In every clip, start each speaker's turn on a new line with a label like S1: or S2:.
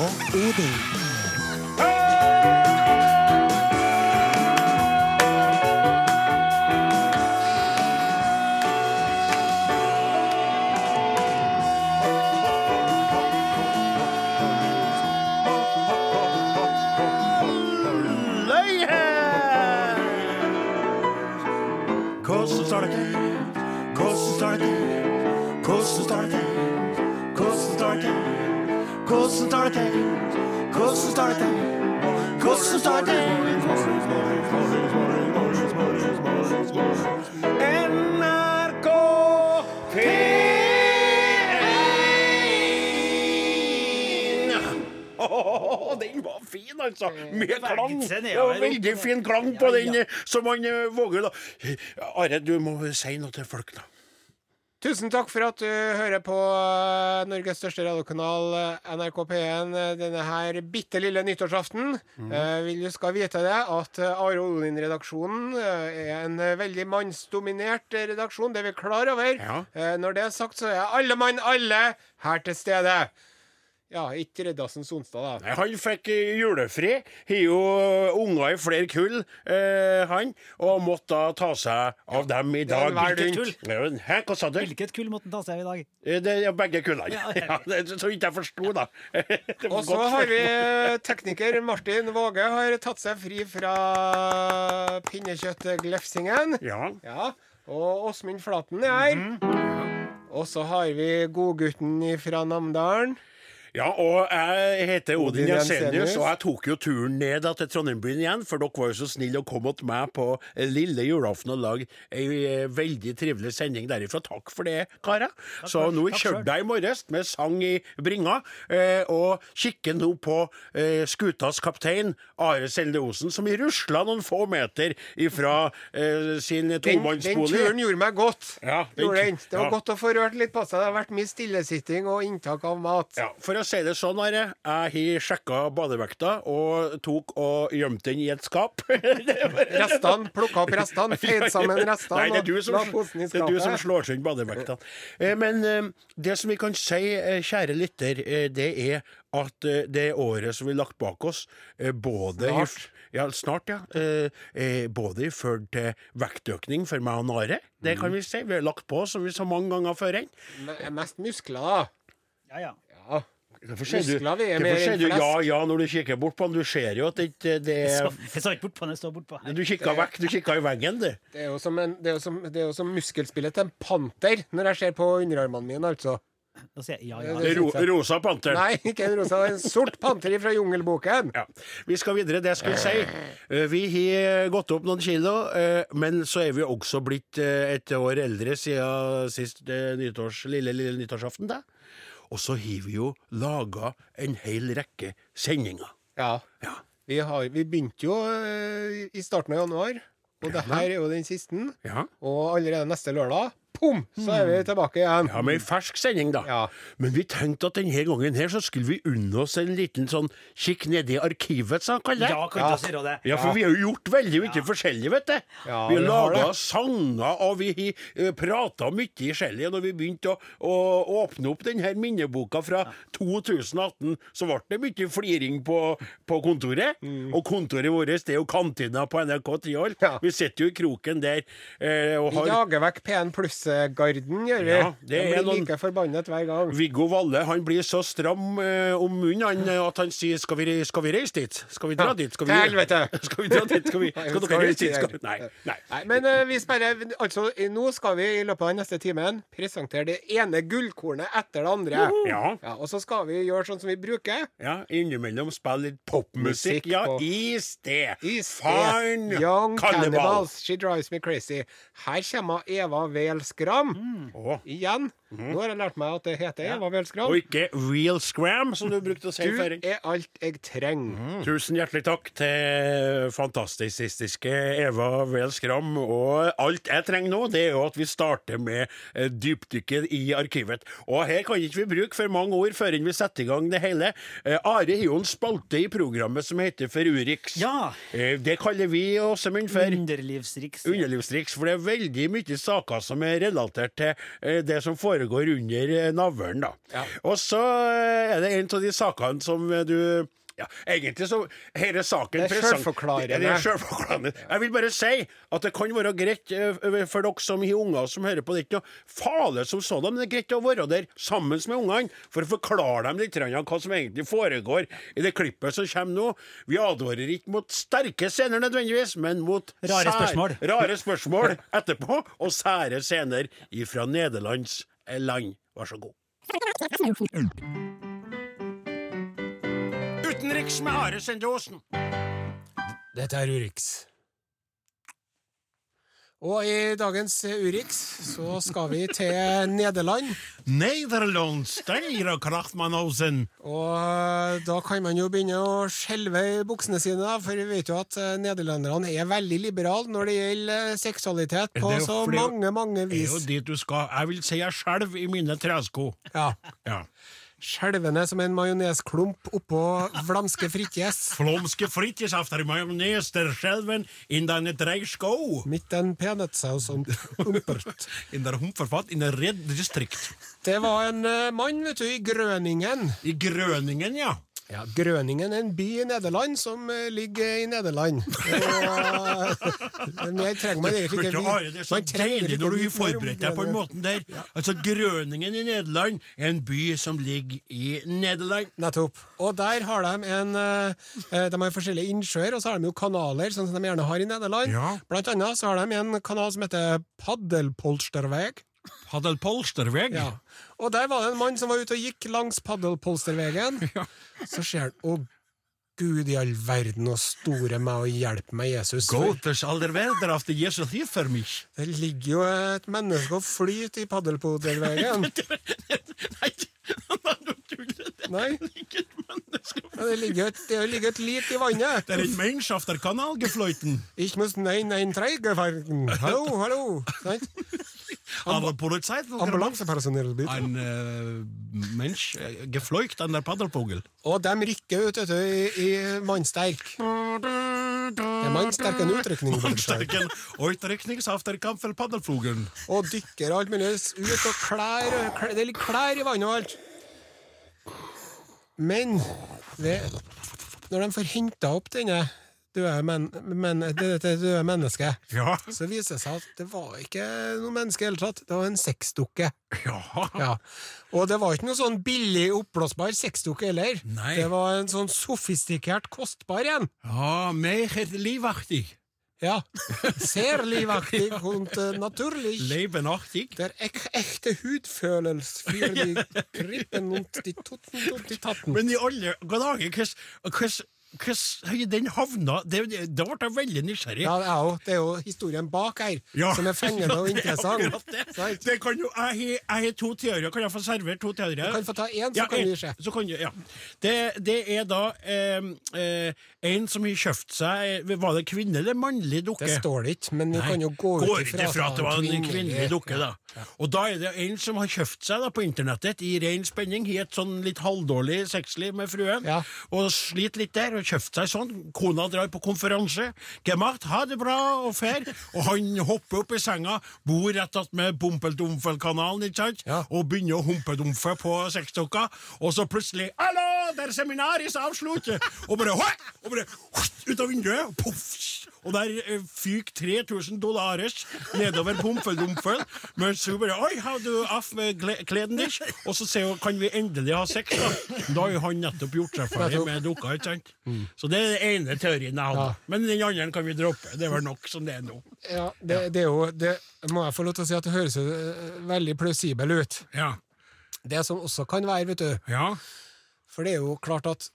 S1: Odin.
S2: Klang. Det var veldig fin klang på
S3: Ja,
S2: den,
S3: ja.
S2: så man eh, våger, da. Are, du må si noe til folk, da.
S4: Tusen takk for at du hører på eh, Norges største radiokanal, eh, NRK P1, eh, denne her bitte lille nyttårsaften. Eh, vil du skal vite det at Are Odin-redaksjonen eh, er en veldig mannsdominert redaksjon. Det er vi klar over.
S2: Ja.
S4: Eh, når det er sagt, så er alle mann alle her til stede. Ja, ikke Reddasens onsdag, da.
S2: Nei, Han fikk eh, julefri. Har jo eh, unger i flere kull, eh, han. Og måtte da ta seg av dem i dag. Hvilket kull? Hæ, hva sa du?
S3: Hvilket kull måtte han ta seg av i dag?
S2: Eh, Det er begge kullene.
S3: Ja,
S2: Ja,
S3: ja.
S2: det så ikke jeg forsto, da.
S4: Og så har vi tekniker Martin Våge har tatt seg fri fra pinnekjøttglefsingen.
S2: Ja.
S4: Ja, og Åsmund Flaten er her.
S2: Mhm.
S4: Og så har vi godgutten fra Namdalen.
S2: Ja, og jeg heter Odin
S4: Odin
S2: Jensenius, og jeg tok jo turen ned til Trondheimbyen igjen, for dere var jo så snille å komme til meg på eh, lille julaften og lage ei eh, veldig trivelig sending derifra. Takk for det, karer. Så nå kjørte jeg i morges med sang i bringa, eh, og kikker nå på eh, skutas kaptein Are Selde Osen, som rusla noen få meter ifra eh, sin
S4: Den, den turen gjorde meg godt.
S2: Ja, den
S4: Gjorde den. Det var
S2: ja.
S4: godt å få rørt litt på seg. Det har vært mye stillesitting og inntak av mat.
S2: Ja, For å si det sånn, Are. Jeg har sjekka badevekta og tok og gjemte den i et skap.
S4: Restene, plukka opp restene, feid sammen restene
S2: Nei, det er du som, det er du som slår inn badevekta. Eh, Men eh, det som vi kan si, eh, kjære lytter, det er at det året som vi har lagt bak oss, både
S4: Snart.
S2: ja, snart, ja. Både eh, både ført til vektøkning for meg og Nare. Det kan vi si. Vi har lagt på som vi så mange ganger før.
S4: Me- Mest muskler, da.
S3: Ja, ja.
S4: Ja.
S2: Hvorfor sier du, hvorfor sier du ja, ja når du kikker bort på den? Du ser jo at det, ikke- det
S3: Jeg
S2: er
S3: jeg så ikke bort på den, jeg står bortpå her.
S2: Du kikka vekk, du kikka i veggen, du.
S4: Det er jo som, en, det er jo som, det er jo som muskelspillet til en panter når jeg ser på underarmene mine, altså.
S3: Da sier jeg ja, ja.
S4: Det
S2: Ro, rosa panter.
S4: Nei, ikke en rosa. En sort panter fra Jungelboken.
S2: Ja. Vi skal videre. Det jeg skulle si. eh, Vi har gått opp noen kilo, eh, men så er vi også blitt eh, et år eldre siden sist nytårs nyttårs, lille, lille nyttårsaften. Da. Og så har vi jo laga en hel rekke sendinger.
S4: Ja.
S2: Ja.
S4: Vi, har, vi begynte jo eh, i starten av januar, og det her er jo den siste.
S2: Ja.
S4: Og allerede neste lørdag, pom, så er vi tilbake igjen.
S2: Ja, med ei fersk sending, da.
S4: Ja.
S2: Men vi tenkte at denne gangen her så skulle vi unne oss en liten sånn kikk nedi arkivet, som han kaller.
S3: Ja, kan
S4: Ja.
S3: si det.
S2: Ja, for vi har jo gjort veldig mye forskjellig, vet du.
S4: Ja,
S2: vi har
S4: vi
S2: laga sanger, og vi har uh, prata mye forskjellig. Når vi begynte å, å åpne opp denne minneboka fra 2018, så ble det mye fliring på, på kontoret. Og kontoret vårt det er jo kantina på NRK.
S4: Ja.
S2: Vi sitter jo i kroken der eh, og
S4: Vi
S2: har
S4: jager vekk P1 Pluss-garden, gjør vi.
S2: Ja, det er
S4: blir
S2: noen-
S4: like forbannet hver gang.
S2: Viggo Valle han blir så stram eh, om munnen eh, at han sier skal vi, 'Skal vi reise dit?' Skal vi dra dit? Skal vi,
S4: helvete.
S2: Skal vi dra dit? Skal, vi, skal dere reise dit? Skal, nei. nei.
S4: Nei, men eh, vi sperrer Altså, nå skal vi i løpet av den neste timen presentere det ene gullkornet etter det andre.
S2: Ja.
S4: Ja, og så skal vi gjøre sånn som vi bruker.
S2: Ja, innimellom spille litt popmusikk. Ja,
S4: på-
S2: i sted.
S4: I sted.
S2: Fine
S4: Young
S2: cannibals.
S4: Cannibals, She Drives Me Crazy. Her kommer Eva Whale-Skram.
S2: Mm.
S4: Igjen. Nå har jeg lært meg at det heter Eva Whale-Skram.
S2: Og ikke real scram, som du brukte å si
S4: Du er alt jeg trenger.
S2: Tusen hjertelig takk til fantastiske Eva Velskram Og alt jeg trenger nå, det er jo at vi starter med eh, dypdykket i arkivet. Og her kan ikke vi bruke for mange ord før vi setter i gang det hele. Eh, Are har jo en spalte i programmet som heter For Urix.
S3: Ja.
S2: Eh, det kaller vi Åsemund for.
S3: Underlivsriks.
S2: Underlivsriks. for det er veldig mye saker som er relatert til det som foregår foregår under eh, navlen, da.
S4: Ja.
S2: Og så eh, er det en av de sakene som eh, du ja, egentlig så Hele saken
S4: Det er
S2: sjølforklarende. er. Jeg vil bare si at det kan være greit for dere som har unger som hører på det, ikke noe farlig som sådan, men det er greit å være der sammen med ungene for å forklare dem litt hva som egentlig foregår i det klippet som kommer nå. Vi advarer ikke mot sterke scener nødvendigvis, men mot
S3: Rare spørsmål.
S2: rare spørsmål etterpå, og sære scener ifra Nederlands land. Vær så god. Utenriks med Are Sende.
S4: Dette er Urix. Og i dagens Urix så skal vi til Nederland.
S2: Nederlands, steire kraftmannhausen.
S4: Og da kan man jo begynne å skjelve i buksene sine, for vi vet jo at eh, nederlenderne er veldig liberale når det gjelder eh, seksualitet på så
S2: mange,
S4: mange, mange
S2: Det er jo
S4: vis.
S2: dit du skal. Jeg vil si jeg skjelver i mine tresko.
S4: Ja.
S2: Ja.
S4: Skjelvende som en majonesklump oppå flamske frittjes.
S2: Flamske frittjes efter majones der skjelven in deine tresko.
S4: Midt en peanøttsaus og umpert.
S2: In der humperfat in der Red distrikt.
S4: Det var en uh, mann, vet du, i Grøningen.
S2: I Grøningen, ja.
S4: Ja, Grøningen er en by i Nederland som eh, ligger i Nederland. Og, jeg trenger man egentlig ikke
S2: det er så deilig når du har forberedt deg på den måten der. Altså, Grøningen i Nederland er en by som ligger i Nederland.
S4: Nettopp. Og der har de en eh, eh, De har forskjellige innsjøer, og så har de jo kanaler, sånn som de gjerne har i Nederland.
S2: Ja.
S4: Blant annet så har de en kanal som heter Paddelpolsterveg.
S2: Paddelpolsterveg.
S4: Ja. Og der var det en mann som var ute og gikk langs Paddelpolstervegen. Så ser han Å, Gud i all verden, og store meg og hjelpe meg, Jesus.
S2: Gottes aller verder after Jesus for meg.
S4: Det ligger jo et menneske og flyter i Paddelpolstervegen.
S2: Nei.
S4: Nei, det ligger et, det ligger et lit i vannet.
S2: Det er en mensch auf der Kanal gefloiten.
S4: Ich muss nein, nein, treigefarten. Hallo, hallo. Sant?
S2: Aber Polizei
S4: Ambulansepersonell, bitte.
S2: Ein äh, Mensch äh, gefleucht an der Paddelvogel.
S4: Og de rykker ut vet du, i, i mannsterk. Det er mannsterk en utrykning.
S2: Der Kampf Paddelvogel.
S4: Og dykker alt mulig ut, og klær, og klær Det ligger klær i vannet og alt. Men det, når de får henta opp denne døde, men, men, det, det du er menneske.
S2: Ja.
S4: så viser det seg at det var ikke noe menneske i det hele tatt. Det var en sexdukke.
S2: Ja.
S4: Ja. Og det var ikke noe sånn billig oppblåsbar sexdukke heller.
S2: Nei.
S4: Det var en sånn sofistikert, kostbar en.
S2: Ja, mehr livaktig.
S4: Ja. Ser livaktig und uh, naturlig.
S2: Leibenartig.
S4: Der ek ekte hudfølelse fyrer de krippen rundt de totten, totten, de tatten.
S2: Men i alle dager, hvordan hvordan den havna det, Da ble jeg veldig nysgjerrig.
S4: Ja, det er, jo, det er jo historien bak her
S2: Ja.
S4: som er fengende og
S2: Ja, er
S4: interessant.
S2: det. Det kan jo, jeg har- to teorier. Kan jeg få servere to teorier?
S4: Du kan få ta én, så
S2: Ja,
S4: kan
S2: en-
S4: se.
S2: Så kan du, ja. det, det er da eh, eh, en som har kjøpt seg Var det kvinne eller mannlig dukke?
S4: Det står det ikke, men vi kan jo gå ut ifra
S2: at det var en
S4: kvinnelig-
S2: kvinnelig dukke, da. Og da er det en som har kjøpt seg da på internettet i ren spenning, i et sånn litt halvdårlig sexliv med fruen,
S4: Ja.
S2: og sliter litt der, og kjøpt seg sånn. Kona drar på konferanse. Gemacht, ha det bra, og fer. Og han hopper opp i senga, bor rett attmed Pompeldomfel-kanalen, ikke sant,
S4: Ja.
S2: og begynner å humpedumfe på sexdukka, og så plutselig Hallo, der seminaris avslutter!' Og bare, og bare ut av vinduet, og poff! Og der eh, fyker 3000 dollares nedover Pompeldomfel, mens hun bare Oi, har du av med kleden din? Og så sier hun kan vi endelig ha sex, da? Da har han nettopp gjort seg ferdig med dukka, ikke sant? Så det er den ene teorien jeg hadde.
S4: Ja.
S2: Men den andre kan vi droppe. Det er vel nok som det er nå.
S4: Ja, det, det er jo det må jeg få lov til å si at det høres eh, veldig plausibel ut.
S2: Ja.
S4: Det som også kan være, vet du
S2: Ja.
S4: For det er jo klart at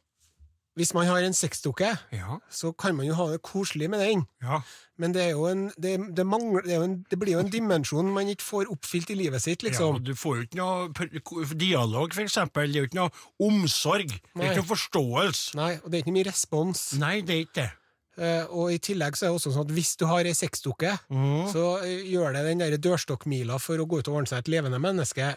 S4: hvis man har en sexdukke,
S2: Ja.
S4: så kan man jo ha det koselig med den.
S2: Ja.
S4: Men det, er jo en, det, det, mangler, det, er jo en, det blir jo en dimensjon man ikke får oppfylt i livet sitt,
S2: Ja,
S4: liksom.
S2: du får jo ikke noe dialog, for eksempel. Det er jo ikke noe omsorg. Det er ikke noe forståelse.
S4: Nei, og det er ikke mye respons.
S2: Nei, det er ikke det.
S4: Uh, og i tillegg så er det også sånn at hvis du har ei sexdukke,
S2: mm.
S4: så eh, gjør det den der dørstokkmila for å gå ut og ordne seg et levende menneske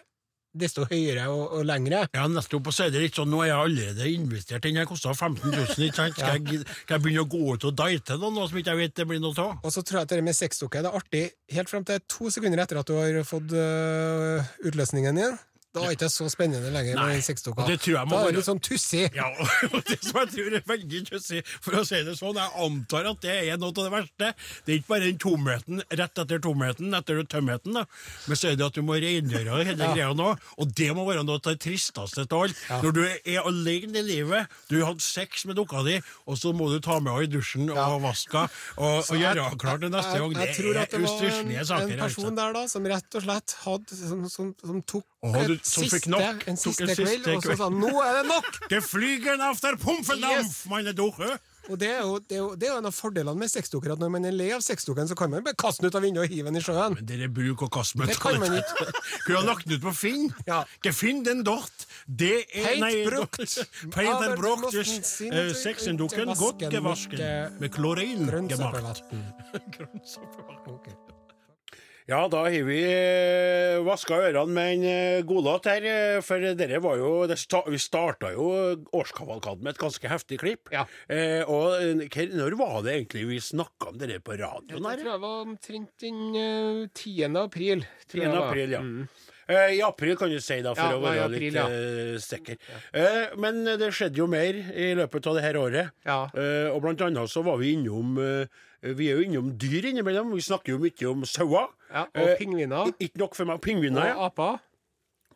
S4: desto høyere og, og lengre.
S2: Ja, nettopp. Og så er det litt sånn, nå er jeg allerede investert. Den kosta 15 000, ikke sant? Skal, jeg, skal jeg begynne å gå ut og date noen nå som ikke jeg vet det blir noe av?
S4: Og så tror jeg at det med sexdukke er artig helt frem til to sekunder etter at du har fått øh, utløsningen din. Da er det ikke så spennende lenger
S2: Nei,
S4: med den sexdukka.
S2: det
S4: Da er det litt sånn tussig.
S2: Ja, og det som jeg tror er veldig tussig, for å si det sånn, jeg antar at det er noe av det verste. Det er ikke bare den tomheten rett etter tomheten, etter tømheten, da. men så er det at du må rengjøre hele
S4: Ja.
S2: greia nå, og det må være noe av det tristeste av alt. Når du er alene i livet, du har hatt sex med dukka di, og så må du ta med henne i dusjen og vaske henne og, og gjøre klart det neste gang.
S4: Jeg, jeg tror
S2: Det
S4: at det
S2: er
S4: var en, en person
S2: altså.
S4: der da som rett og slett hadde Som, som, som tok
S2: Å, du- som
S4: siste, fikk
S2: nok.
S4: en siste
S2: en
S4: kveld,
S2: siste
S4: og så sa han 'nå er det nok'!
S2: det flyger after Pumpendampf,
S4: Yes.
S2: meine Duche!
S4: Og det er, jo, det, er jo, det er jo en av fordelene med sexdukker, at når man er lei av sexdukken, så kan man bare kaste den ut av vinduet og hive den i sjøen.
S2: Men dere bruk og kaste med
S4: Det kan man
S2: Kunne ha lagt den ut på Finn.
S4: Ja.
S2: Gefinn den dort. Det er
S4: Helt
S2: nei,
S4: brukt. Peit er
S2: brukt. Uh, Sexendukken godt
S4: med,
S2: gevasken.
S4: eh,
S2: Med klorin gemacht.
S4: Grønnsåpevann. Ok.
S2: Ja, da har vi eh, vaska ørene med en eh, godlåt her, eh, for dere var jo det sta Vi starta jo årskavalkaden med et ganske heftig klipp.
S4: Ja.
S2: Eh, og når var det egentlig vi snakka om dere på radioen? her?
S4: Jeg tror jeg var omtrent den eh, 10. april.
S2: 10.
S4: jeg det var.
S2: april, ja.
S4: Mm.
S2: Eh, I april kan du si, da, for å være
S4: april,
S2: litt eh, sikker. Eh, men det skjedde jo mer i løpet av det her året. Eh, og blant annet så var vi innom eh, Vi er jo innom dyr innimellom. Vi snakker jo mye om sauer.
S4: og
S2: Eh,
S4: pingviner.
S2: Ikke nok for meg. Pingviner ja.
S4: Og aper.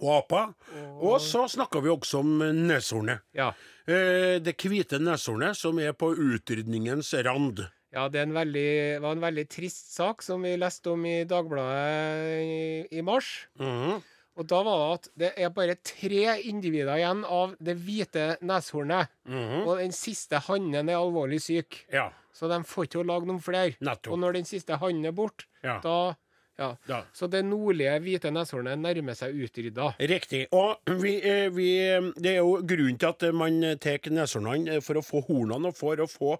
S2: og aper. Og så snakka vi også om neshornet.
S4: Ja.
S2: Eh, det hvite neshornet som er på utrydningens rand.
S4: Ja, det en veldig, var en veldig trist sak som vi leste om i Dagbladet i, i mars.
S2: Mhm.
S4: Og da var det at det er bare tre individer igjen av det hvite neshornet.
S2: Mhm.
S4: Og den siste hannen er alvorlig syk.
S2: Ja,
S4: Så de får ikke å lage noen flere. Og når den siste hannen er borte,
S2: Ja.
S4: da ja.
S2: Ja.
S4: Så det nordlige hvite neshornet nærmer seg utrydda.
S2: Riktig. Og vi, eh, vi, eh, det er jo grunnen til at man tar neshornene eh, for å få hornene, og for å få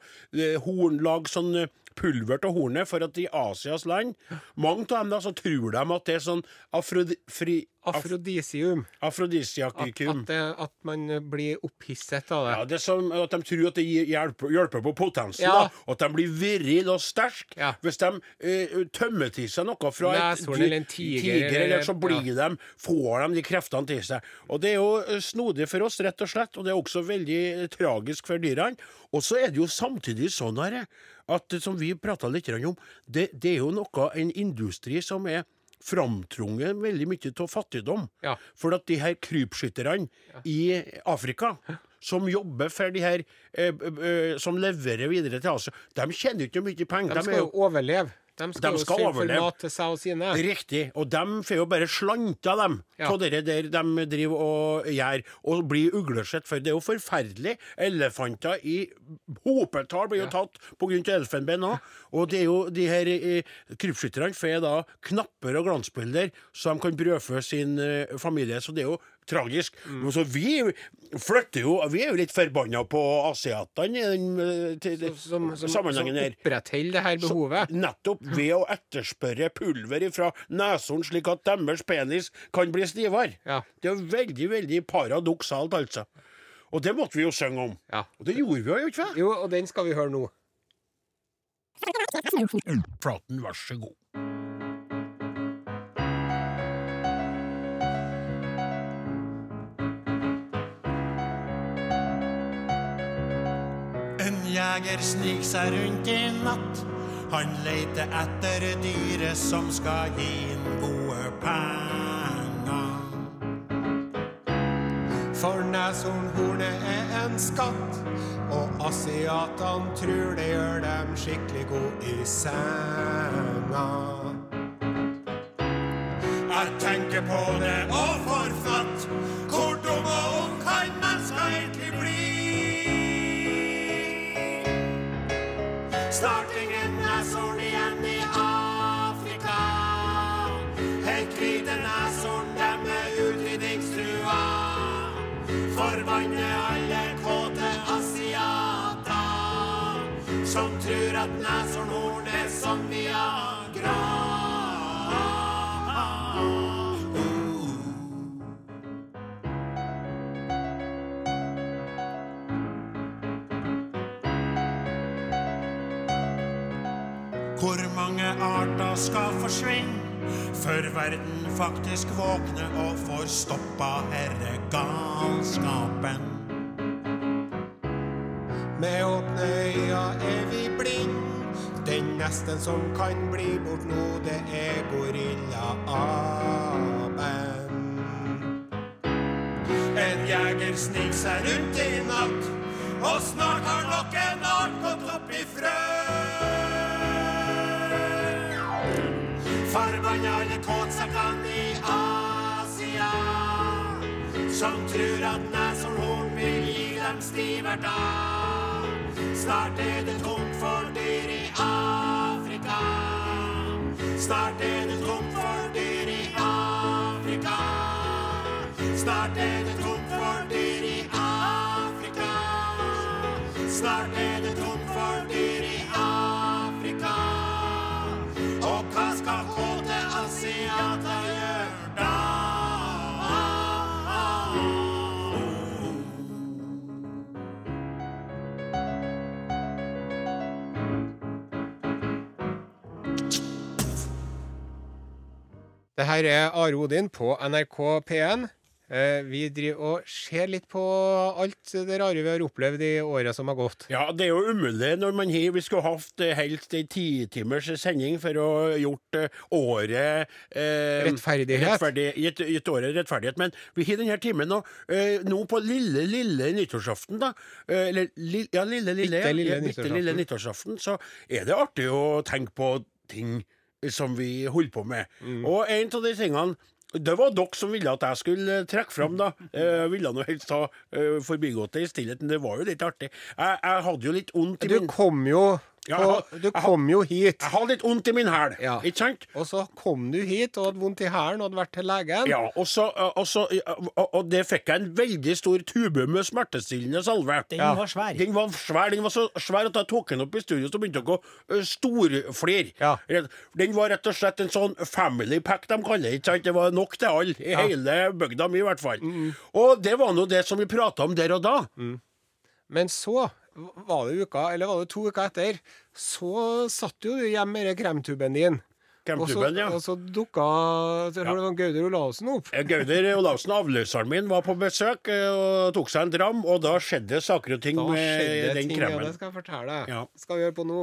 S2: hornlag sånn pulver til hornet, for at i Asias land Mange av dem da, så tror de at det er sånn afrodi, fri, af,
S4: Afrodisium. At,
S2: afrodisiakikum.
S4: at, at, at man blir opphisset av det.
S2: Ja, det er som at De tror at det hjelper, hjelper på potensen.
S4: Ja.
S2: da, At de blir virile og sterke.
S4: Ja.
S2: Hvis de eh, tømmer til seg noe fra et
S4: eller en tiger,
S2: eller,
S4: eller-
S2: så blir de, får de de kreftene til seg. Og Det er jo eh, snodig for oss, rett og slett, og det er også veldig eh, tragisk for dyrene. Og så er det jo samtidig sånn her, at eh, som vi prata litt om, det, det er jo noe, en industri som er framtrunget veldig mye av fattigdom.
S4: Ja.
S2: For at de her krypskytterne i Afrika, som jobber for de her eh, eh, som leverer videre til Asia, de tjener ikke mye penger.
S4: De
S2: De
S4: skal jo overleve. De skal,
S2: De skal
S4: jo
S2: overleve.
S4: mat til seg og sine.
S2: Riktig. Og de får jo bare slanta, dem,
S4: Ja.
S2: på det der de driver og gjør, og blir uglesett. For det er jo forferdelig. Elefanter i hopetall blir jo tatt pga. elfenben òg. Og det er jo de her eh, krypskytterne får da knapper og glansbilder, så de kan brødfø sin eh, familie. Så det er jo tragisk.
S4: Mm.
S2: Så vi flytter jo Vi er jo litt forbanna på asiatene i den eh,
S4: Som, som, som
S2: sammenhengen her.
S4: opprettholder det her behovet.
S2: Nettopp ved å etterspørre pulver fra neshorn, slik at deres penis kan bli stivere.
S4: Ja.
S2: Det er veldig, veldig paradoksalt, altså. Og det måtte vi jo synge om.
S4: Ja.
S2: Og det gjorde vi jo, ikke sant?
S4: Jo, og den skal vi høre nå.
S2: Flaten, vær så god. Jeger snik seg rundt i natt. Han leter etter dyret som skal gi inn gode penger.
S4: For neshornhornet er en skatt, og asiatene tror det gjør dem skikkelig gode i senga.
S2: Jeg tenker på det og får banne alle kåte asiater som trur at neshornhorn er som Viagra. Uh. Hvor mange arter skal forsvinne? Før verden faktisk våkner og får stoppa herre galskapen.
S4: Med åpne øyne er vi blind. Den nesten som kan bli bort nå, det er gorillaapen.
S2: En jeger sniker seg rundt i natt, og snart har nok en art gått opp i frø. Forbanna alle kåtsekkene i Asia, som tror at neshornhorn vil gi dem dag? Snart er det tomt for dyr i Afrika. Snart er Det
S4: her er Are Odin på NRK P1. Eh, Vi driver og ser litt på alt det rare vi har opplevd i året som har gått.
S2: Ja, det er jo umulig når man har Vi skulle hatt eh, helst ei titimers sending for å gjort eh, året eh,
S4: Rettferdighet.
S2: rettferdig, gitt, gitt året rettferdighet. Men vi har denne timen nå, eh, nå på lille, lille nyttårsaften, da. Eller li, ja, lille, lille,
S4: Bitte lille
S2: ja, bitte lille nyttårsaften. Så er det artig å tenke på ting som vi holder på med.
S4: Mm.
S2: Og en av de tingene det var dere som ville at jeg skulle eh, trekke fram, da. Jeg ville nå helst ha uh, forbigått det i stillheten. det var jo litt artig. Jeg, jeg hadde jo litt vondt i
S4: Du
S2: min
S4: kom jo,
S2: Ja,
S4: på,
S2: har-
S4: du kom jo hit.
S2: Jeg hadde litt vondt i min hæl,
S4: Ja.
S2: ikke sant?
S4: Og så kom du hit og hadde vondt i hælen og hadde vært til legen.
S2: Ja, og, så, og, så, og, og det fikk jeg en veldig stor tube med smertestillende salve.
S3: Den
S4: Ja.
S3: var svær.
S2: Den var svær, den var så svær at jeg tok den opp i studio, så begynte dere å storflire.
S4: Ja.
S2: Den var rett og slett en sånn family pack, de kaller det. ikke sant? Det var nok til alle, i hele bygda mi i hvert fall. Og det var nå det som vi prata om der og da.
S4: Men så var det uka, eller var det to uker etter, så satt jo du hjemme med kremtuben din.
S2: Kremtuben, ja.
S4: Og så dukka det sånn Gauder Olavsen opp.
S2: Eh, Gauder Olavsen, avløseren min, var på besøk eh, og tok seg en dram, og da skjedde saker og ting
S4: Da
S2: med den
S4: ting, ja, det skal jeg fortelle deg.
S2: Ja.
S4: Skal vi gjøre på nå.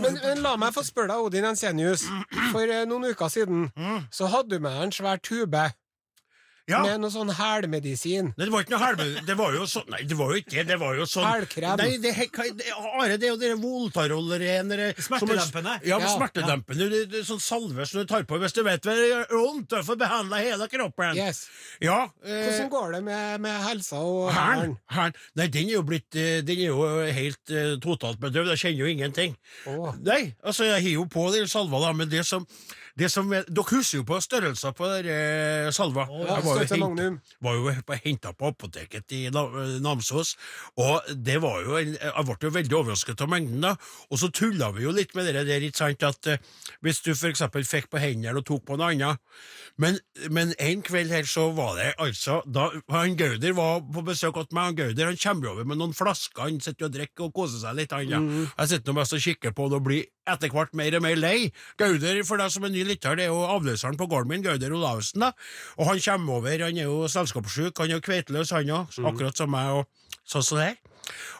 S4: Men, men la meg få spørre deg, Odin Ensenius. For eh, noen uker siden så hadde du med deg en svær tube
S2: Ja.
S4: med noe sånn hælmedisin.
S2: Nei, det var ikke noe helve... Det var jo sånn Nei, det var jo ikke det. Det var jo sånn
S4: Hælkrem.
S2: Nei, det, hva- det, Are, det er jo dere Voltarol-renere
S3: Smertedempende.
S2: Ja,
S4: Ja.
S2: smertedempende. Det, det, sånn salve som du tar på hvis du vet hva det gjør vondt. Du får behandla hele kroppen.
S4: Yes.
S2: Ja. Eh,
S4: Hvordan går det med, med helsa og hælen?
S2: Nei, den er jo blitt eh, Den er jo helt eh, totalt bedøvd. Jeg kjenner jo ingenting.
S4: Åh.
S2: Nei, altså, jeg har jo på den salva, da, men det som, det som er, Dere husker jo på størrelser på der, eh, salva.
S4: ja,
S2: Jeg var jo hent- var jo henta på apoteket i Na- Namsos, og det var jo en, jeg ble jo veldig overrasket av mengden. da, Og så tulla vi jo litt med det der, ikke sant, at eh, hvis du f.eks. fikk på hendene og tok på noe annet Men, men en kveld her så var det altså da han Gauder var på besøk hos meg, han Gauder han kommer over med noen flasker, han sitter og drikker og koser seg litt. Han, ja. Jeg sitter nå mest og kikker på det og blir etter hvert mer og mer lei. Gauder, for deg som er ny lytter, det er jo avløseren på gården min, Gauder Olavsen. da, og han kommer over, han er jo selskapssjuk, han er jo kveitløs, han òg, akkurat som meg, og sånn som det her.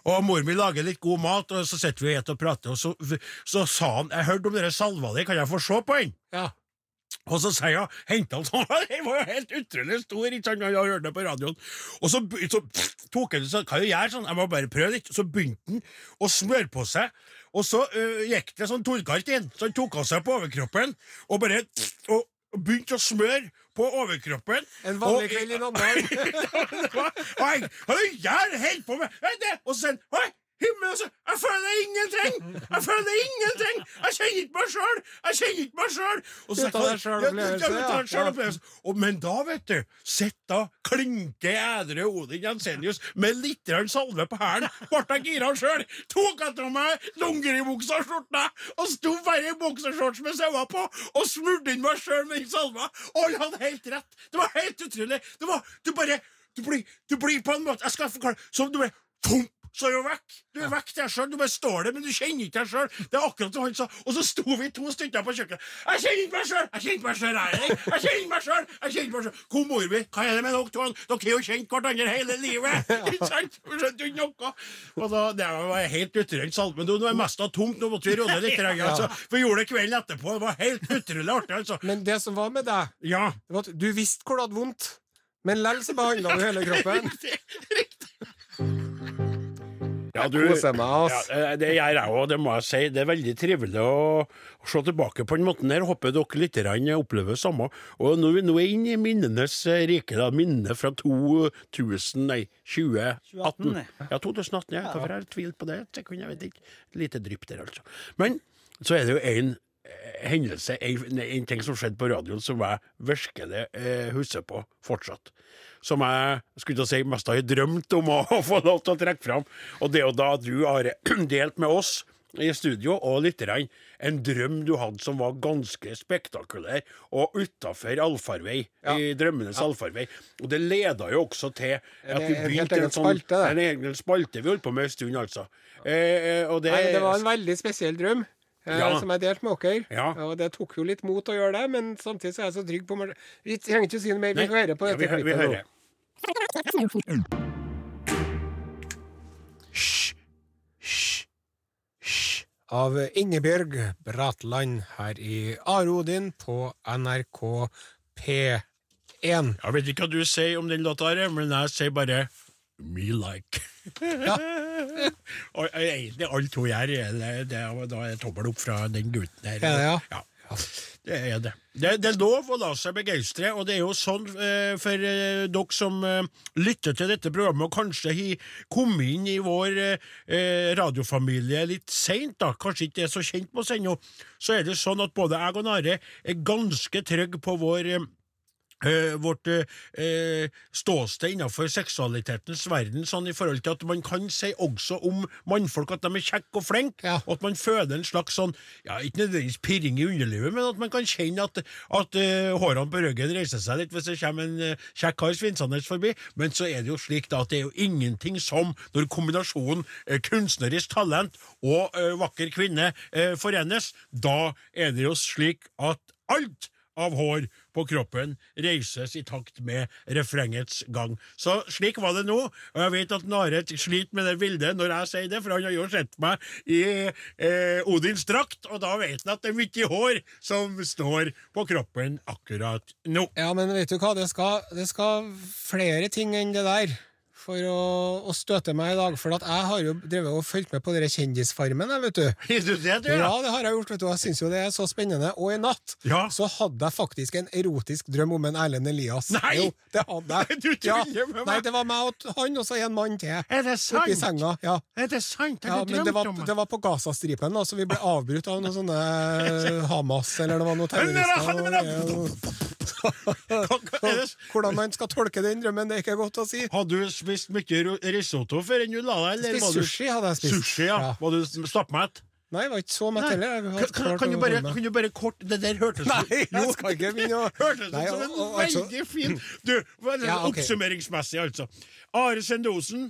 S2: Og mor mi lager litt god mat, og så sitter vi og spiser og prater, og så, så sa han Jeg hørte om dere salva di, kan jeg få se på den?
S4: Ja.
S2: Og så sier jeg, henta han sånn Den var jo helt utrolig stor, ikke sant? Jeg hørte det på radioen. Og så, så tok han sånn, hva gjør jeg sånn? Jeg må bare prøve litt. Så begynte han å smøre på seg. Og så uh, gikk det sånn torgalt inn, så han tok av seg på overkroppen og bare og, begynte å smøre på overkroppen.
S4: En vanlig kveld i Namdalen.
S2: og jeg, og jeg helt på med du, Og så sier han himmel, altså, jeg føler ingenting! Jeg føler ingenting! Jeg kjenner ikke meg sjøl! Jeg kjenner ikke meg sjøl! Og så- Ja, men da, vet du, sitter klinke edru Odin Jensenius med litt salve på hælen, ble jeg gira sjøl, tok etter meg dongeribuksa og skjorta, og sto bare i boksershorts med sauer på, og smurte inn meg sjøl med den salva. Han hadde helt rett. Det var helt utrolig. Det var, du bare Du blir, du blir på en måte Jeg skal forklare. Som du bare Fomp! Så er du vekk. Du er vekk deg sjøl. Du bare står der, men du kjenner ikke deg sjøl. Det er akkurat som han sa. Og så sto vi to stykker på kjøkkenet. Jeg kjenner ikke meg sjøl! Jeg kjenner ikke meg sjøl, jeg. Jeg kjenner ikke meg sjøl! Jeg kjenner ikke meg sjøl. Hvor mor mi? Hva er det med dere to? Dere har jo kjent hverandre hele livet! Ikke sant? Skjønte ikke noe. Og da, det var helt utrent salt. Men nå er mest av tomt. Nå måtte vi råde litt. Altså. Vi gjorde det kvelden etterpå. Det var helt utrolig artig, altså.
S4: Men det som var med deg,
S2: Ja.
S4: det var at du visste hvor du hadde vondt, men likevel så behandla du hele kroppen.
S2: Ja,
S4: Jeg koser meg, ass.
S2: Ja, det gjør jeg òg, det må jeg si. Det er veldig trivelig å, å se tilbake på den måten her. Håper dere litt opplever det samme. Og nå, nå er vi inne i minnenes rike, da. Minnene fra 2000, nei, 2018.
S3: 2018,
S2: Ja, 2018, ja. Hvorfor har jeg tvilt på det? Et sekund, jeg vet ikke. Lite drypp der, altså. Men så er det jo en hendelse, en, en ting som skjedde på radioen som jeg virkelig eh, husker på fortsatt. Som jeg skulle si mest har drømt om å, å få lov til å trekke fram. Og det er jo da du har delt med oss i studio og lytterne en drøm du hadde som var ganske spektakulær, og utafor allfarvei, i drømmenes allfarvei. Og det leda jo også til at
S4: En-
S2: begynte
S4: en sånn, spalte,
S2: en egen spalte vi holdt på med en stund, altså. Eh, eh, det,
S4: Nei, det var en veldig spesiell drøm. Eh,
S2: Ja.
S4: Som jeg delte med dere.
S2: Ja.
S4: Og det tok jo litt mot å gjøre det, men samtidig så er jeg så trygg på meg Vi trenger ikke å si noe mer. Vi
S2: får
S4: høre på
S2: Ja,
S4: dette
S2: vi, hører. vi
S4: klippet nå. Av Ingebjørg Bratland her i Arodin på NRK P1.
S2: Jeg vet ikke hva du sier om den låta, men jeg sier bare Me like. og egentlig alt hun gjør, er det, det, er- da tommel opp fra den gutten her.
S4: Ja, det, ja?
S2: ja. Det er det. det. Det er lov å la seg begeistre, og det er jo sånn eh, for eh, dere som eh, lytter til dette programmet, og kanskje har kommet inn i vår eh, radiofamilie litt seint, kanskje ikke er så kjent med oss ennå, så er det sånn at både jeg og Are er ganske trygge på vår eh, eh, vårt eh, eh, ståsted innenfor seksualitetens verden, sånn i forhold til at man kan si også om mannfolk at de er kjekke og flinke,
S4: Ja.
S2: og at man føler en slags sånn, ja, ikke nødvendigvis pirring i underlivet, men at man kan kjenne at, at uh, hårene på ryggen reiser seg litt hvis det kommer en uh, kjekk kar svinsende forbi, men så er det jo slik da at det er jo ingenting som når kombinasjonen uh, kunstnerisk talent og eh, vakker kvinne eh, forenes, da er det jo slik at alt av hår på kroppen reises i takt med refrengets gang. Så slik var det nå, og jeg vet at Naret sliter med det bildet når jeg sier det, for han har jo sett meg i eh, Odins drakt, og da vet han at det er mye hår som står på kroppen akkurat nå.
S4: Ja, men vet du hva, det skal, det skal flere ting enn det der for å, å støte meg i dag. For at jeg har jo drevet og fulgt med på dere Kjendisfarmen, vet du.
S2: Du det, du?
S4: Ja, det har jeg gjort, vet du. Jeg syns jo det er så spennende. Og i natt
S2: Ja.
S4: så hadde jeg faktisk en erotisk drøm om en Erlend Elias.
S2: Nei!
S4: Jo, det hadde jeg.
S2: Du tuller med meg.
S4: Nei, det var meg og han og så en mann til.
S2: Er det sant?
S4: Oppi senga. Ja.
S2: Er det sant?
S4: Ja,
S2: Har du
S4: men det var, det var på Gazastripen, da, så vi ble avbrutt av noen sånne eh, Hamas, eller det var noen terrorister.
S2: Er det?
S4: Hvordan man skal tolke den drømmen, det er ikke godt å si.
S2: Hadde du spist mye risotto før enn du la deg? eller
S4: Spist sushi hadde jeg spist.
S2: Sushi, ja.
S4: Ja.
S2: Var du stappmett?
S4: Nei, jeg var ikke så mett heller.
S2: Kan, kan, du bare, kan du bare kort Det der hørtes
S4: Nei, jeg skal ikke begynne å
S2: Hørtes ut som en
S4: altså-
S2: veldig fin Du,
S4: Ja, okay.
S2: oppsummeringsmessig, altså. Are Sendosen,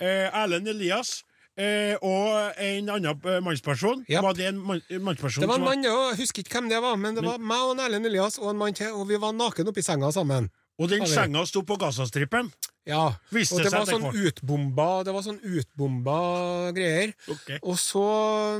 S2: eh, Elias eh, og en annen eh, mannsperson.
S4: Yep.
S2: Var det en mann, mannsperson
S4: Det var en mann, var... jeg husker ikke hvem det var, men det var meg og en Erlend Elias og en mann til, og vi var naken oppi senga sammen.
S2: Og den senga sto på Gazastripen?
S4: Ja,
S2: Viste
S4: og det var sånn utbomba Det var sånn utbomba greier.
S2: Ok.
S4: Og så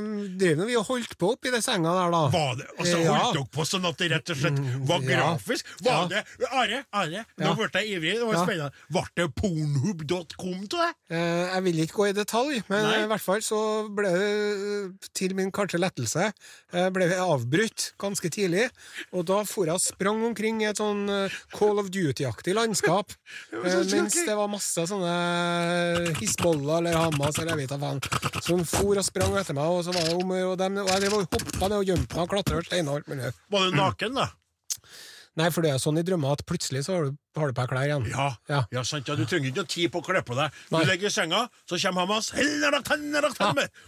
S4: mm, drev vi og holdt på oppi det senga der, da.
S2: Var det, altså
S4: Ja.
S2: Holdt dere på sånn at det rett og slett var
S4: Mm, ja.
S2: grafisk? Var
S4: Ja.
S2: det Are, Are, nå ble jeg ivrig. Det var spennende. Ble det pornhub.com av det?
S4: Eh, jeg vil ikke gå i detalj, men
S2: Nei.
S4: i hvert fall så ble det, til min kanskje lettelse, eh, ble vi avbrutt ganske tidlig. Og da for jeg og sprang omkring i et sånn eh, Call of Duty-aktig landskap,
S2: var
S4: eh,
S2: så
S4: mens det var masse sånne Hizbollah eller Hamas eller jeg vet da faen, som for og sprang etter meg, og så var det om og dem, og jeg hoppa ned og gjemte meg og klatra steiner og alt mulig.
S2: Var du naken, da?
S4: Nei, for det er sånn i drømmer at plutselig så har du, har du på deg klær igjen.
S2: Ja.
S4: Ja.
S2: ja, sant, ja. Du trenger ikke noe tid på å kle på deg. Du
S4: Nei.
S2: legger i senga, så kommer Hamas!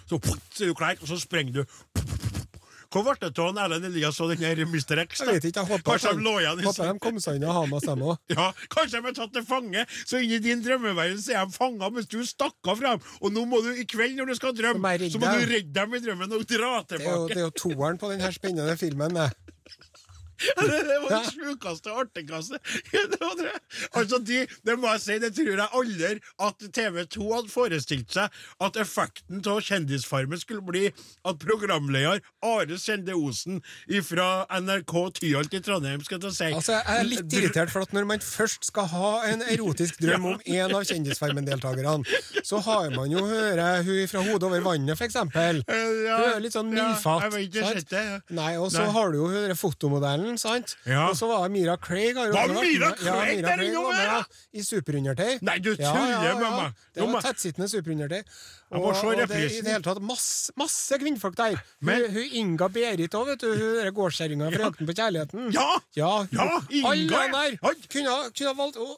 S2: Så putt, så er du klar, og så sprenger du. Hvor ble det av Erlend Elias og den her Mr. X?
S4: Jeg vet ikke, jeg håper,
S2: Kanskje de lå igjen i
S4: håper de kom seg unna Hamas, dem òg.
S2: ja, Kanskje de er tatt til fange, så inni din drømmeverden er de fanga mens du stakk av fra dem. Og nå må du i kveld, når du skal drømme, så må du redde dem i drømmen og dra
S4: Det er jo,
S2: tilbake.
S4: det er jo toeren på denne spennende filmen. Det.
S2: Det var det sjukeste og artigste. Altså, de, det må jeg si, det tror jeg aldri at TV2 hadde forestilt seg at effekten av Kjendisfarmen skulle bli at programleder Are Sende Osen fra NRK Tyholt i Trondheim skal til å si
S4: Altså, jeg er litt irritert, for at når man først skal ha en erotisk drøm om en av Kjendisfarmen-deltakerne, så har man jo høre hun fra Hodet over vannet, for eksempel. Hun er litt sånn
S2: ja, jeg vet ikke.
S4: Nei, og så har du jo hun der fotomodellen, sant?
S2: Ja.
S4: Og så var det Mira Craig. Har
S2: Var Mira
S4: med- ja,
S2: Craig
S4: Mira
S2: der
S4: Craig
S2: ja?
S4: ja, I superundertøy.
S2: Nei, du tuller med meg.
S4: Det var tettsittende superundertøy. Og, og det, i det hele tatt masse, masse kvinnfolk der.
S2: Men-
S4: hun, hun Inga Berit òg, vet du. Hun gårdskjerringa fra Jakten på kjærligheten.
S2: Ja!
S4: Ja,
S2: Ja, Inga,
S4: Alle
S2: ja.
S4: der kunne, kunne valgt å,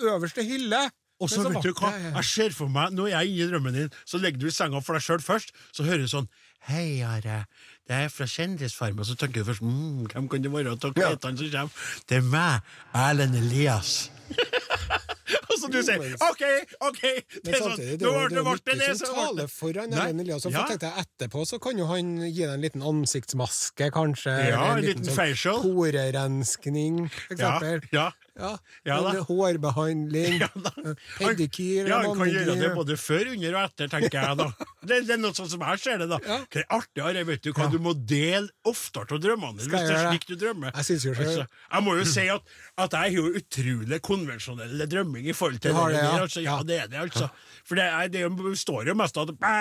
S4: øverste hylle.
S2: Og så vet du hva, jeg ser for meg, når jeg er inne i drømmen din, så legger du i senga for deg sjøl først, så hører du sånn Hei, Are. Det er fra Kjendisfarmen. Så tenker du først mm, hvem kan det være
S4: Ja.
S2: som kommer? Det er meg, Erlend Elias. og så du sier OK, OK! Det
S4: Men
S2: er sånn,
S4: samtidig, det
S2: nå ble
S4: det
S2: det,
S4: som taler for Erlend Eliasson.
S2: ja.
S4: Tenkte jeg etterpå så kan jo han gi deg en liten ansiktsmaske, kanskje.
S2: Ja,
S4: eller
S2: en liten facial.
S4: Porerenskning, for eksempel.
S2: ja.
S4: Ja,
S2: Ja da.
S4: hårbehandling.
S2: Ja,
S4: eh, Pedikyr.
S2: Ja, han kan gjøre det både før, under og etter, tenker jeg da. Det, det er noe sånn som jeg ser det, da.
S4: Ja.
S2: Det er artigere, vet du, hva
S4: Ja.
S2: du må dele oftere av drømmene dine, hvis det er slik du drømmer.
S4: Jeg synes jo selv-
S2: Altså, jeg må jo si at, at jeg har jo utrolig konvensjonell drømming i forhold til det
S4: det, ja.
S2: altså. Ja,
S4: Ja.
S2: det er det, altså. For det, er, det er jo- står jo mest at bæ,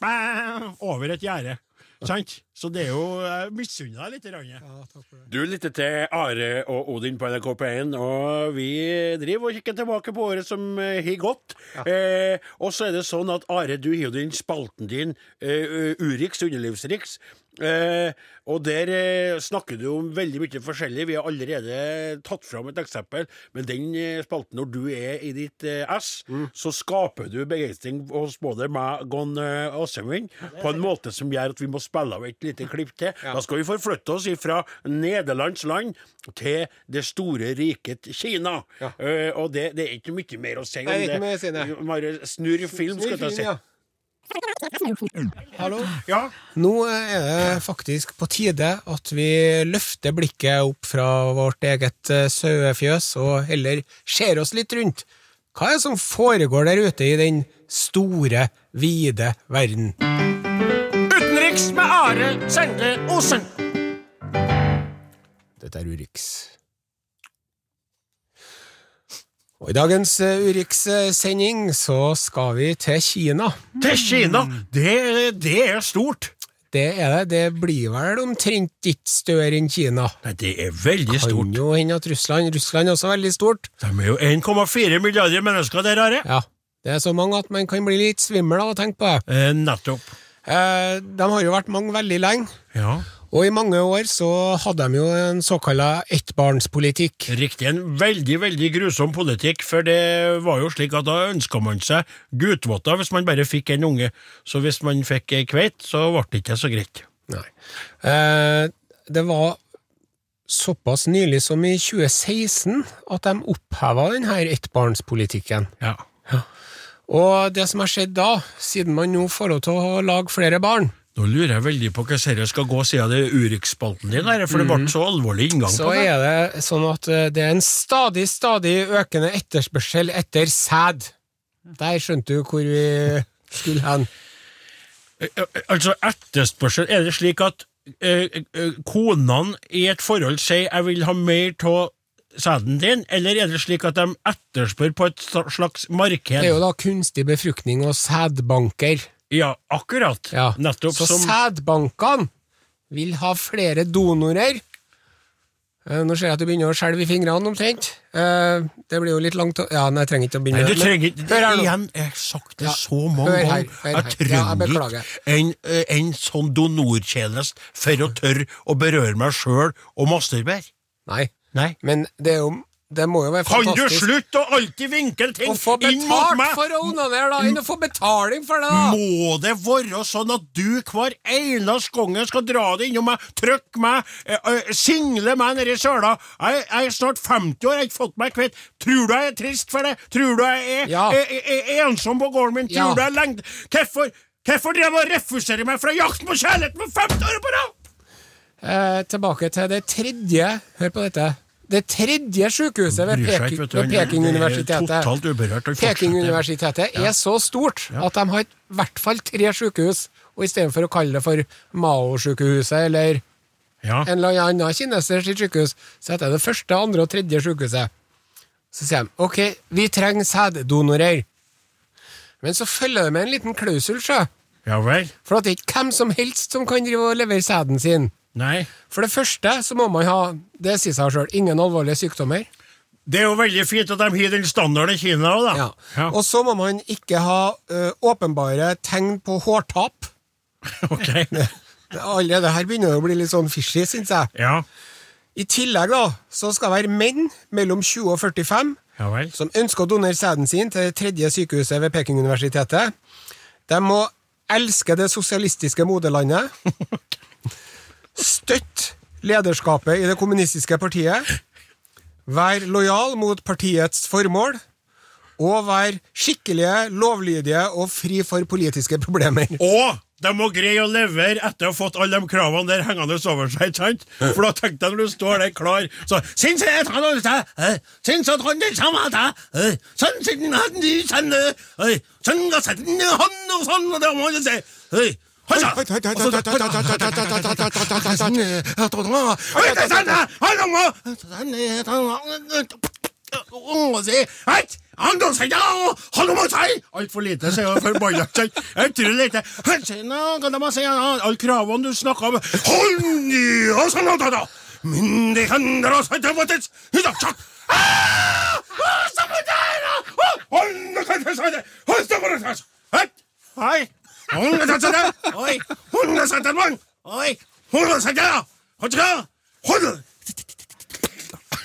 S2: bæ, over et gjerde. Sant? Så det er jo Jeg misunner deg litt. i
S4: Ja, takk for det.
S2: Du lytter til Are og Odin på NRK P1, og vi driver og kikker tilbake på året som eh, har gått. Eh, og så er det sånn at Are, du har jo den spalten din, eh, Urix, underlivsriks. Eh, og der eh, snakker du om veldig mye forskjellig. Vi har allerede tatt fram et eksempel. Men den eh, spalten, når du er i ditt eh, mm. så skaper du begeistring hos både meg og eh, Assemund på en måte som gjør at vi må spille av et lite klipp til. Da skal vi forflytte oss fra Nederlands land til det store riket Kina.
S4: Ja.
S2: Eh, og det, det er ikke mye mer å si om det. Bare snurr film, skal jeg si.
S4: Ja. Hallo?
S2: Ja.
S4: Nå er det faktisk på tide at vi løfter blikket opp fra vårt eget eh, sauefjøs og heller ser oss litt rundt. Hva er det som foregår der ute i den store, vide verden?
S2: Utenriks med Are Sende Osen.
S4: Dette er Urix. Og I dagens eh, Urix-sending så skal vi til Kina.
S2: Til Kina. Det, det er stort.
S4: Det er det. Det blir vel omtrent ikke større enn Kina.
S2: Nei, det er veldig
S4: Kan
S2: stort.
S4: jo hende at Russland Russland er også veldig stort.
S2: De er jo 1,4 milliarder mennesker der, Are.
S4: Ja, det er så mange at man kan bli litt svimmel av å tenke på det.
S2: Eh, nettopp.
S4: Eh, de har jo vært mange veldig lenge,
S2: Ja.
S4: Og i mange år så hadde de jo en såkalla ettbarnspolitikk.
S2: Riktig. En veldig, veldig grusom politikk, for det var jo slik at da ønska man seg gutvotter hvis man bare fikk en unge. Så hvis man fikk ei kveit, så ble det ikke så greit.
S4: Nei. Eh, det var såpass nylig som i 2016 at de oppheva denne ettbarnspolitikken.
S2: Ja.
S4: Og det som har skjedd da, siden man nå får lov til å lage flere barn,
S2: Nå lurer jeg veldig på hvordan dette skal gå siden det er Urix-spalten din, her, for det ble så alvorlig inngang
S4: så
S2: på det.
S4: Så er det sånn at eh, det er en stadig, stadig økende etterspørsel etter sæd. Der skjønte du hvor vi skulle hen.
S2: Eh, eh, Altså, etterspørsel Er det slik at konene i et forhold sier 'jeg vil ha mer av sæden din', eller er det slik at de etterspør på et slags marked?
S4: Det er jo da kunstig befruktning og sædbanker.
S2: Ja, akkurat.
S4: Ja.
S2: Nettopp
S4: Så
S2: som
S4: sædbankene vil ha flere donorer. Eh, Nå ser jeg at du begynner å skjelve i fingrene omtrent. Eh, Det blir jo litt langt å Ja, nei, jeg trenger ikke å begynne.
S2: Nei, du trenger ikke
S4: Hør her nå.
S2: Igjen, jeg har sagt det
S4: Ja,
S2: så mange
S4: hør her,
S2: ganger.
S4: hør
S2: Jeg
S4: her. Ja, jeg
S2: trenger
S4: beklager.
S2: ikke en, eh, en sånn donortjeneste for å tørre å berøre meg sjøl og masturbere.
S4: Nei.
S2: Nei.
S4: Men det er jo Det må jo være fantastisk.
S2: Kan du slutte å alltid vinkle ting
S4: Å få
S2: inn mot
S4: betalt
S2: meg?
S4: for å onanere, da, enn å få betaling for det, da!
S2: Må det være sånn at du hver eneste gang skal dra det innom meg, trykke meg, eh, eh, single meg nedi søla? Jeg, jeg er snart 50 år, jeg har ikke fått meg kvitt. Tror du jeg er trist for det? Tror du jeg er,
S4: Ja.
S2: er, er, er ensom på gården min? Tror
S4: Ja.
S2: du jeg er lengt Hvorfor, hvorfor driver du og refusere meg fra jakten på kjærligheten for 50 år på rad?
S4: Eh, tilbake til det tredje Hør på dette. Det tredje sykehuset ved, Peking,
S2: er-
S4: Peking-universitetet. Peking-universitetet er så stort at de har i hvert fall tre sykehus. Og istedenfor å kalle det for Mao-sykehuset eller
S2: Ja.
S4: en eller annen kineser sitt sykehus, så heter det det første, andre og tredje sykehuset. Så sier de ok, vi trenger sæddonorer. Men så følger det med en liten klausul, sjø.
S2: ja vel?
S4: For det er ikke hvem som helst som kan drive og levere sæden sin.
S2: Nei.
S4: For det første så må man ha, det sier seg sjøl, ingen alvorlige sykdommer.
S2: Det er jo veldig fint at de har den standarden i Kina òg, da.
S4: Ja.
S2: Ja.
S4: Og så må man ikke ha ø, åpenbare tegn på hårtap.
S2: Ok.
S4: Det- her begynner å bli litt sånn fishy, syns jeg.
S2: Ja.
S4: I tillegg da, så skal det være menn mellom 20 og 45
S2: Ja vel.
S4: som ønsker å donere sæden sin til det tredje sykehuset ved Peking-universitetet. De må elske det sosialistiske moderlandet. Støtte lederskapet i det kommunistiske partiet. Være lojal mot partiets formål. Og være skikkelige, lovlydige og fri for politiske problemer.
S2: Og de må greie å levere etter å ha fått alle de kravene der hengende over seg, ikke sant? For da tenkte jeg når du står der klar så «Sin se et han og ta, eh, sin så trådde samme ta, eh, sånn eh, sånn og sånn, og eh, hold så! Og så- Oi, det er sant, eh, han må, sånn, eh, han- Å, si, hei, han da ja, han må si Altfor lite, sier han forbanna. Jeg tror lite. Alle kravene du snakker om Hold i og sånn og da, det hender oss at det var det I dag, tjakk. Ah! Ah, Samme der, da! Ah, Hold nå, kan jeg si det! Hold stå for det! Hei! Hei! Hold nå, kan jeg si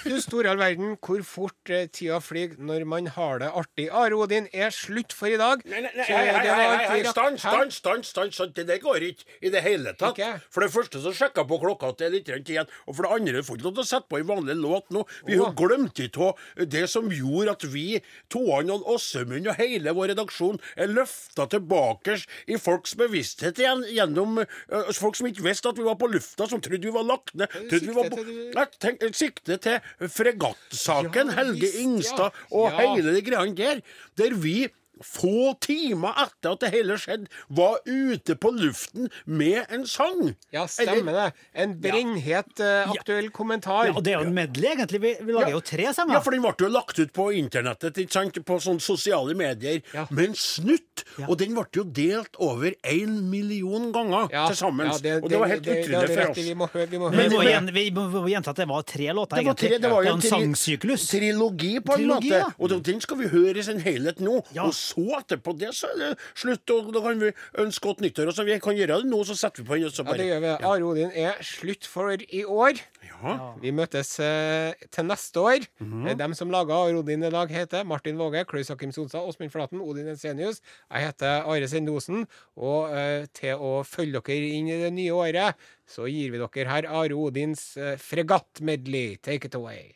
S4: Du store all verden, hvor fort eh, tida flyr når man har det artig. Are Odin er slutt for i dag.
S2: Nei, nei, nei,
S4: Så
S2: hei, hei,
S4: det var
S2: hei,
S4: rakt-
S2: stans,
S4: Hæ?
S2: stans, stans, stans, stans. Det der går ikke i det hele tatt.
S4: Ikke?
S2: For det første så sjekka jeg på klokka at det er litt tid igjen, og for det andre får ikke lov til å sette på en vanlig låt nå. Vi har glemt ikke av det som gjorde at vi, Toan og Åsemund og hele vår redaksjon, er løfta tilbake i folks bevissthet igjen gjennom øh, folk som ikke visste at vi var på lufta, som trodde vi var lagt ned. Trodde vi var
S4: sikte til-
S2: Nei, tenk, sikte til fregattsaken, Helge. Ingstad og hele de greiene der, der vi få timer etter at det hele skjedde, var ute på luften med en sang.
S4: Ja, stemmer det. En brennhet eh, aktuell kommentar.
S3: Ja, og det er jo en medley, egentlig. Vi, vi lager jo tre sanger.
S2: Ja, for den ble jo lagt ut på internettet, ikke sant? på sånne sosiale medier,
S4: Ja.
S2: med en snutt. Og den ble jo delt over én million ganger
S4: Ja,
S2: til sammen.
S4: ja,
S2: og det var helt utrolig for oss.
S4: Vi må høre, vi må
S3: Men
S4: høre.
S3: vi må,
S2: men-
S3: vi må, gjenta at det var tre låter,
S2: Det var, tre,
S3: egentlig.
S2: det var jo
S3: en sangsyklus.
S2: Trilogi, på en
S3: Trilogi,
S2: måte.
S3: ja.
S2: Og den- skal vi høre i sin helhet nå.
S3: Ja.
S2: Og så etterpå det, så er det slutt. Og da kan vi ønske godt nyttår. Og så vi kan gjøre det nå, så setter vi på den. Og så
S4: Ja, det gjør vi. Are Odin er slutt for i år.
S2: Ja.
S4: Vi møtes eh, til neste år.
S2: Mm
S4: -hmm. Dem som laga Are Odin i dag, heter Martin Våge, Klaus Hakim Sonsa, Åsmund Flaten, Odin Ensenius. Jeg heter Are Sendosen. Og eh, til å følge dere inn i det nye året, så gir vi dere her Are Odins eh, fregattmedley. Take it away.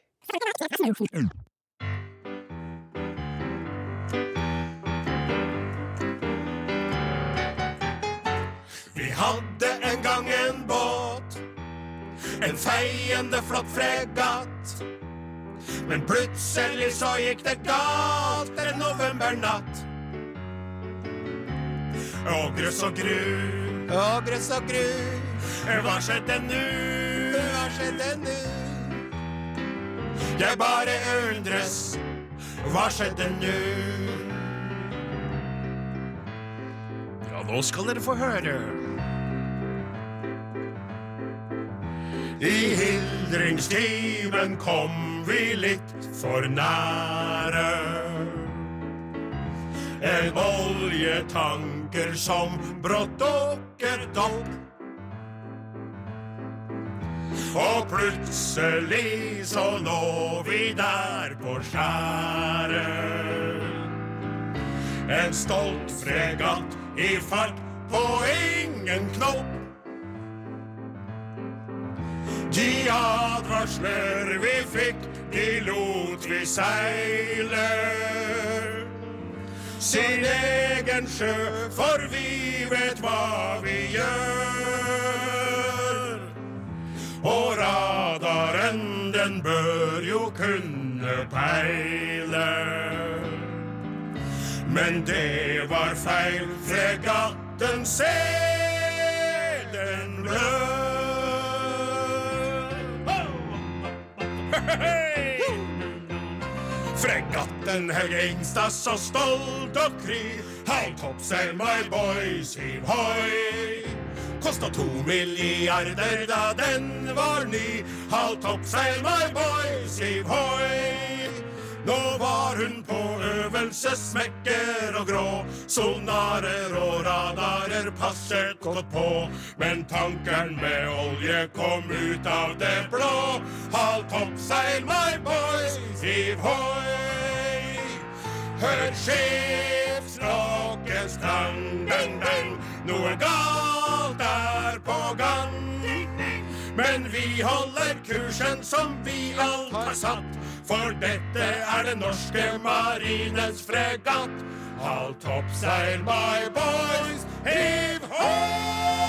S2: En feiende flott fregatt. Men plutselig så gikk det galt en novembernatt. Og grøss og gru,
S4: Og grøss og gru,
S2: hva skjedde nu?
S4: hva skjedde nå?
S2: Jeg bare undres, hva skjedde nå? Ja, nå skal dere få høre. I hildringstimen kom vi litt for nære. En oljetanker som brått dukket opp. Og plutselig så lå vi der på skjæret. En stolt fregatt i fart på ingen knopp. De advarsler vi fikk, de lot vi seile. Sin egen sjø, for vi vet hva vi gjør. Og radaren, den bør jo kunne peile. Men det var feil, fregatten se, den blør. Fregatten Helge Ingstad så stolt og kry. Hei, toppseil, my boys, hiv hoi. Kosta to milliarder da den var ny. Halv toppseil, my boys, hiv hoi. Nå var hun på øvelse, smekker og grå. Sonarer og radarer passet godt på. Men tankeren med olje kom ut av det blå. Halv toppseil, my boys, hiv hoi. Hør skipsrockens klang, dang, dang. Noe galt er på gang. Men vi holder kursen som vi alt har satt. For dette er den norske marines fregatt. Halv toppseil, my boys, hiv hoi!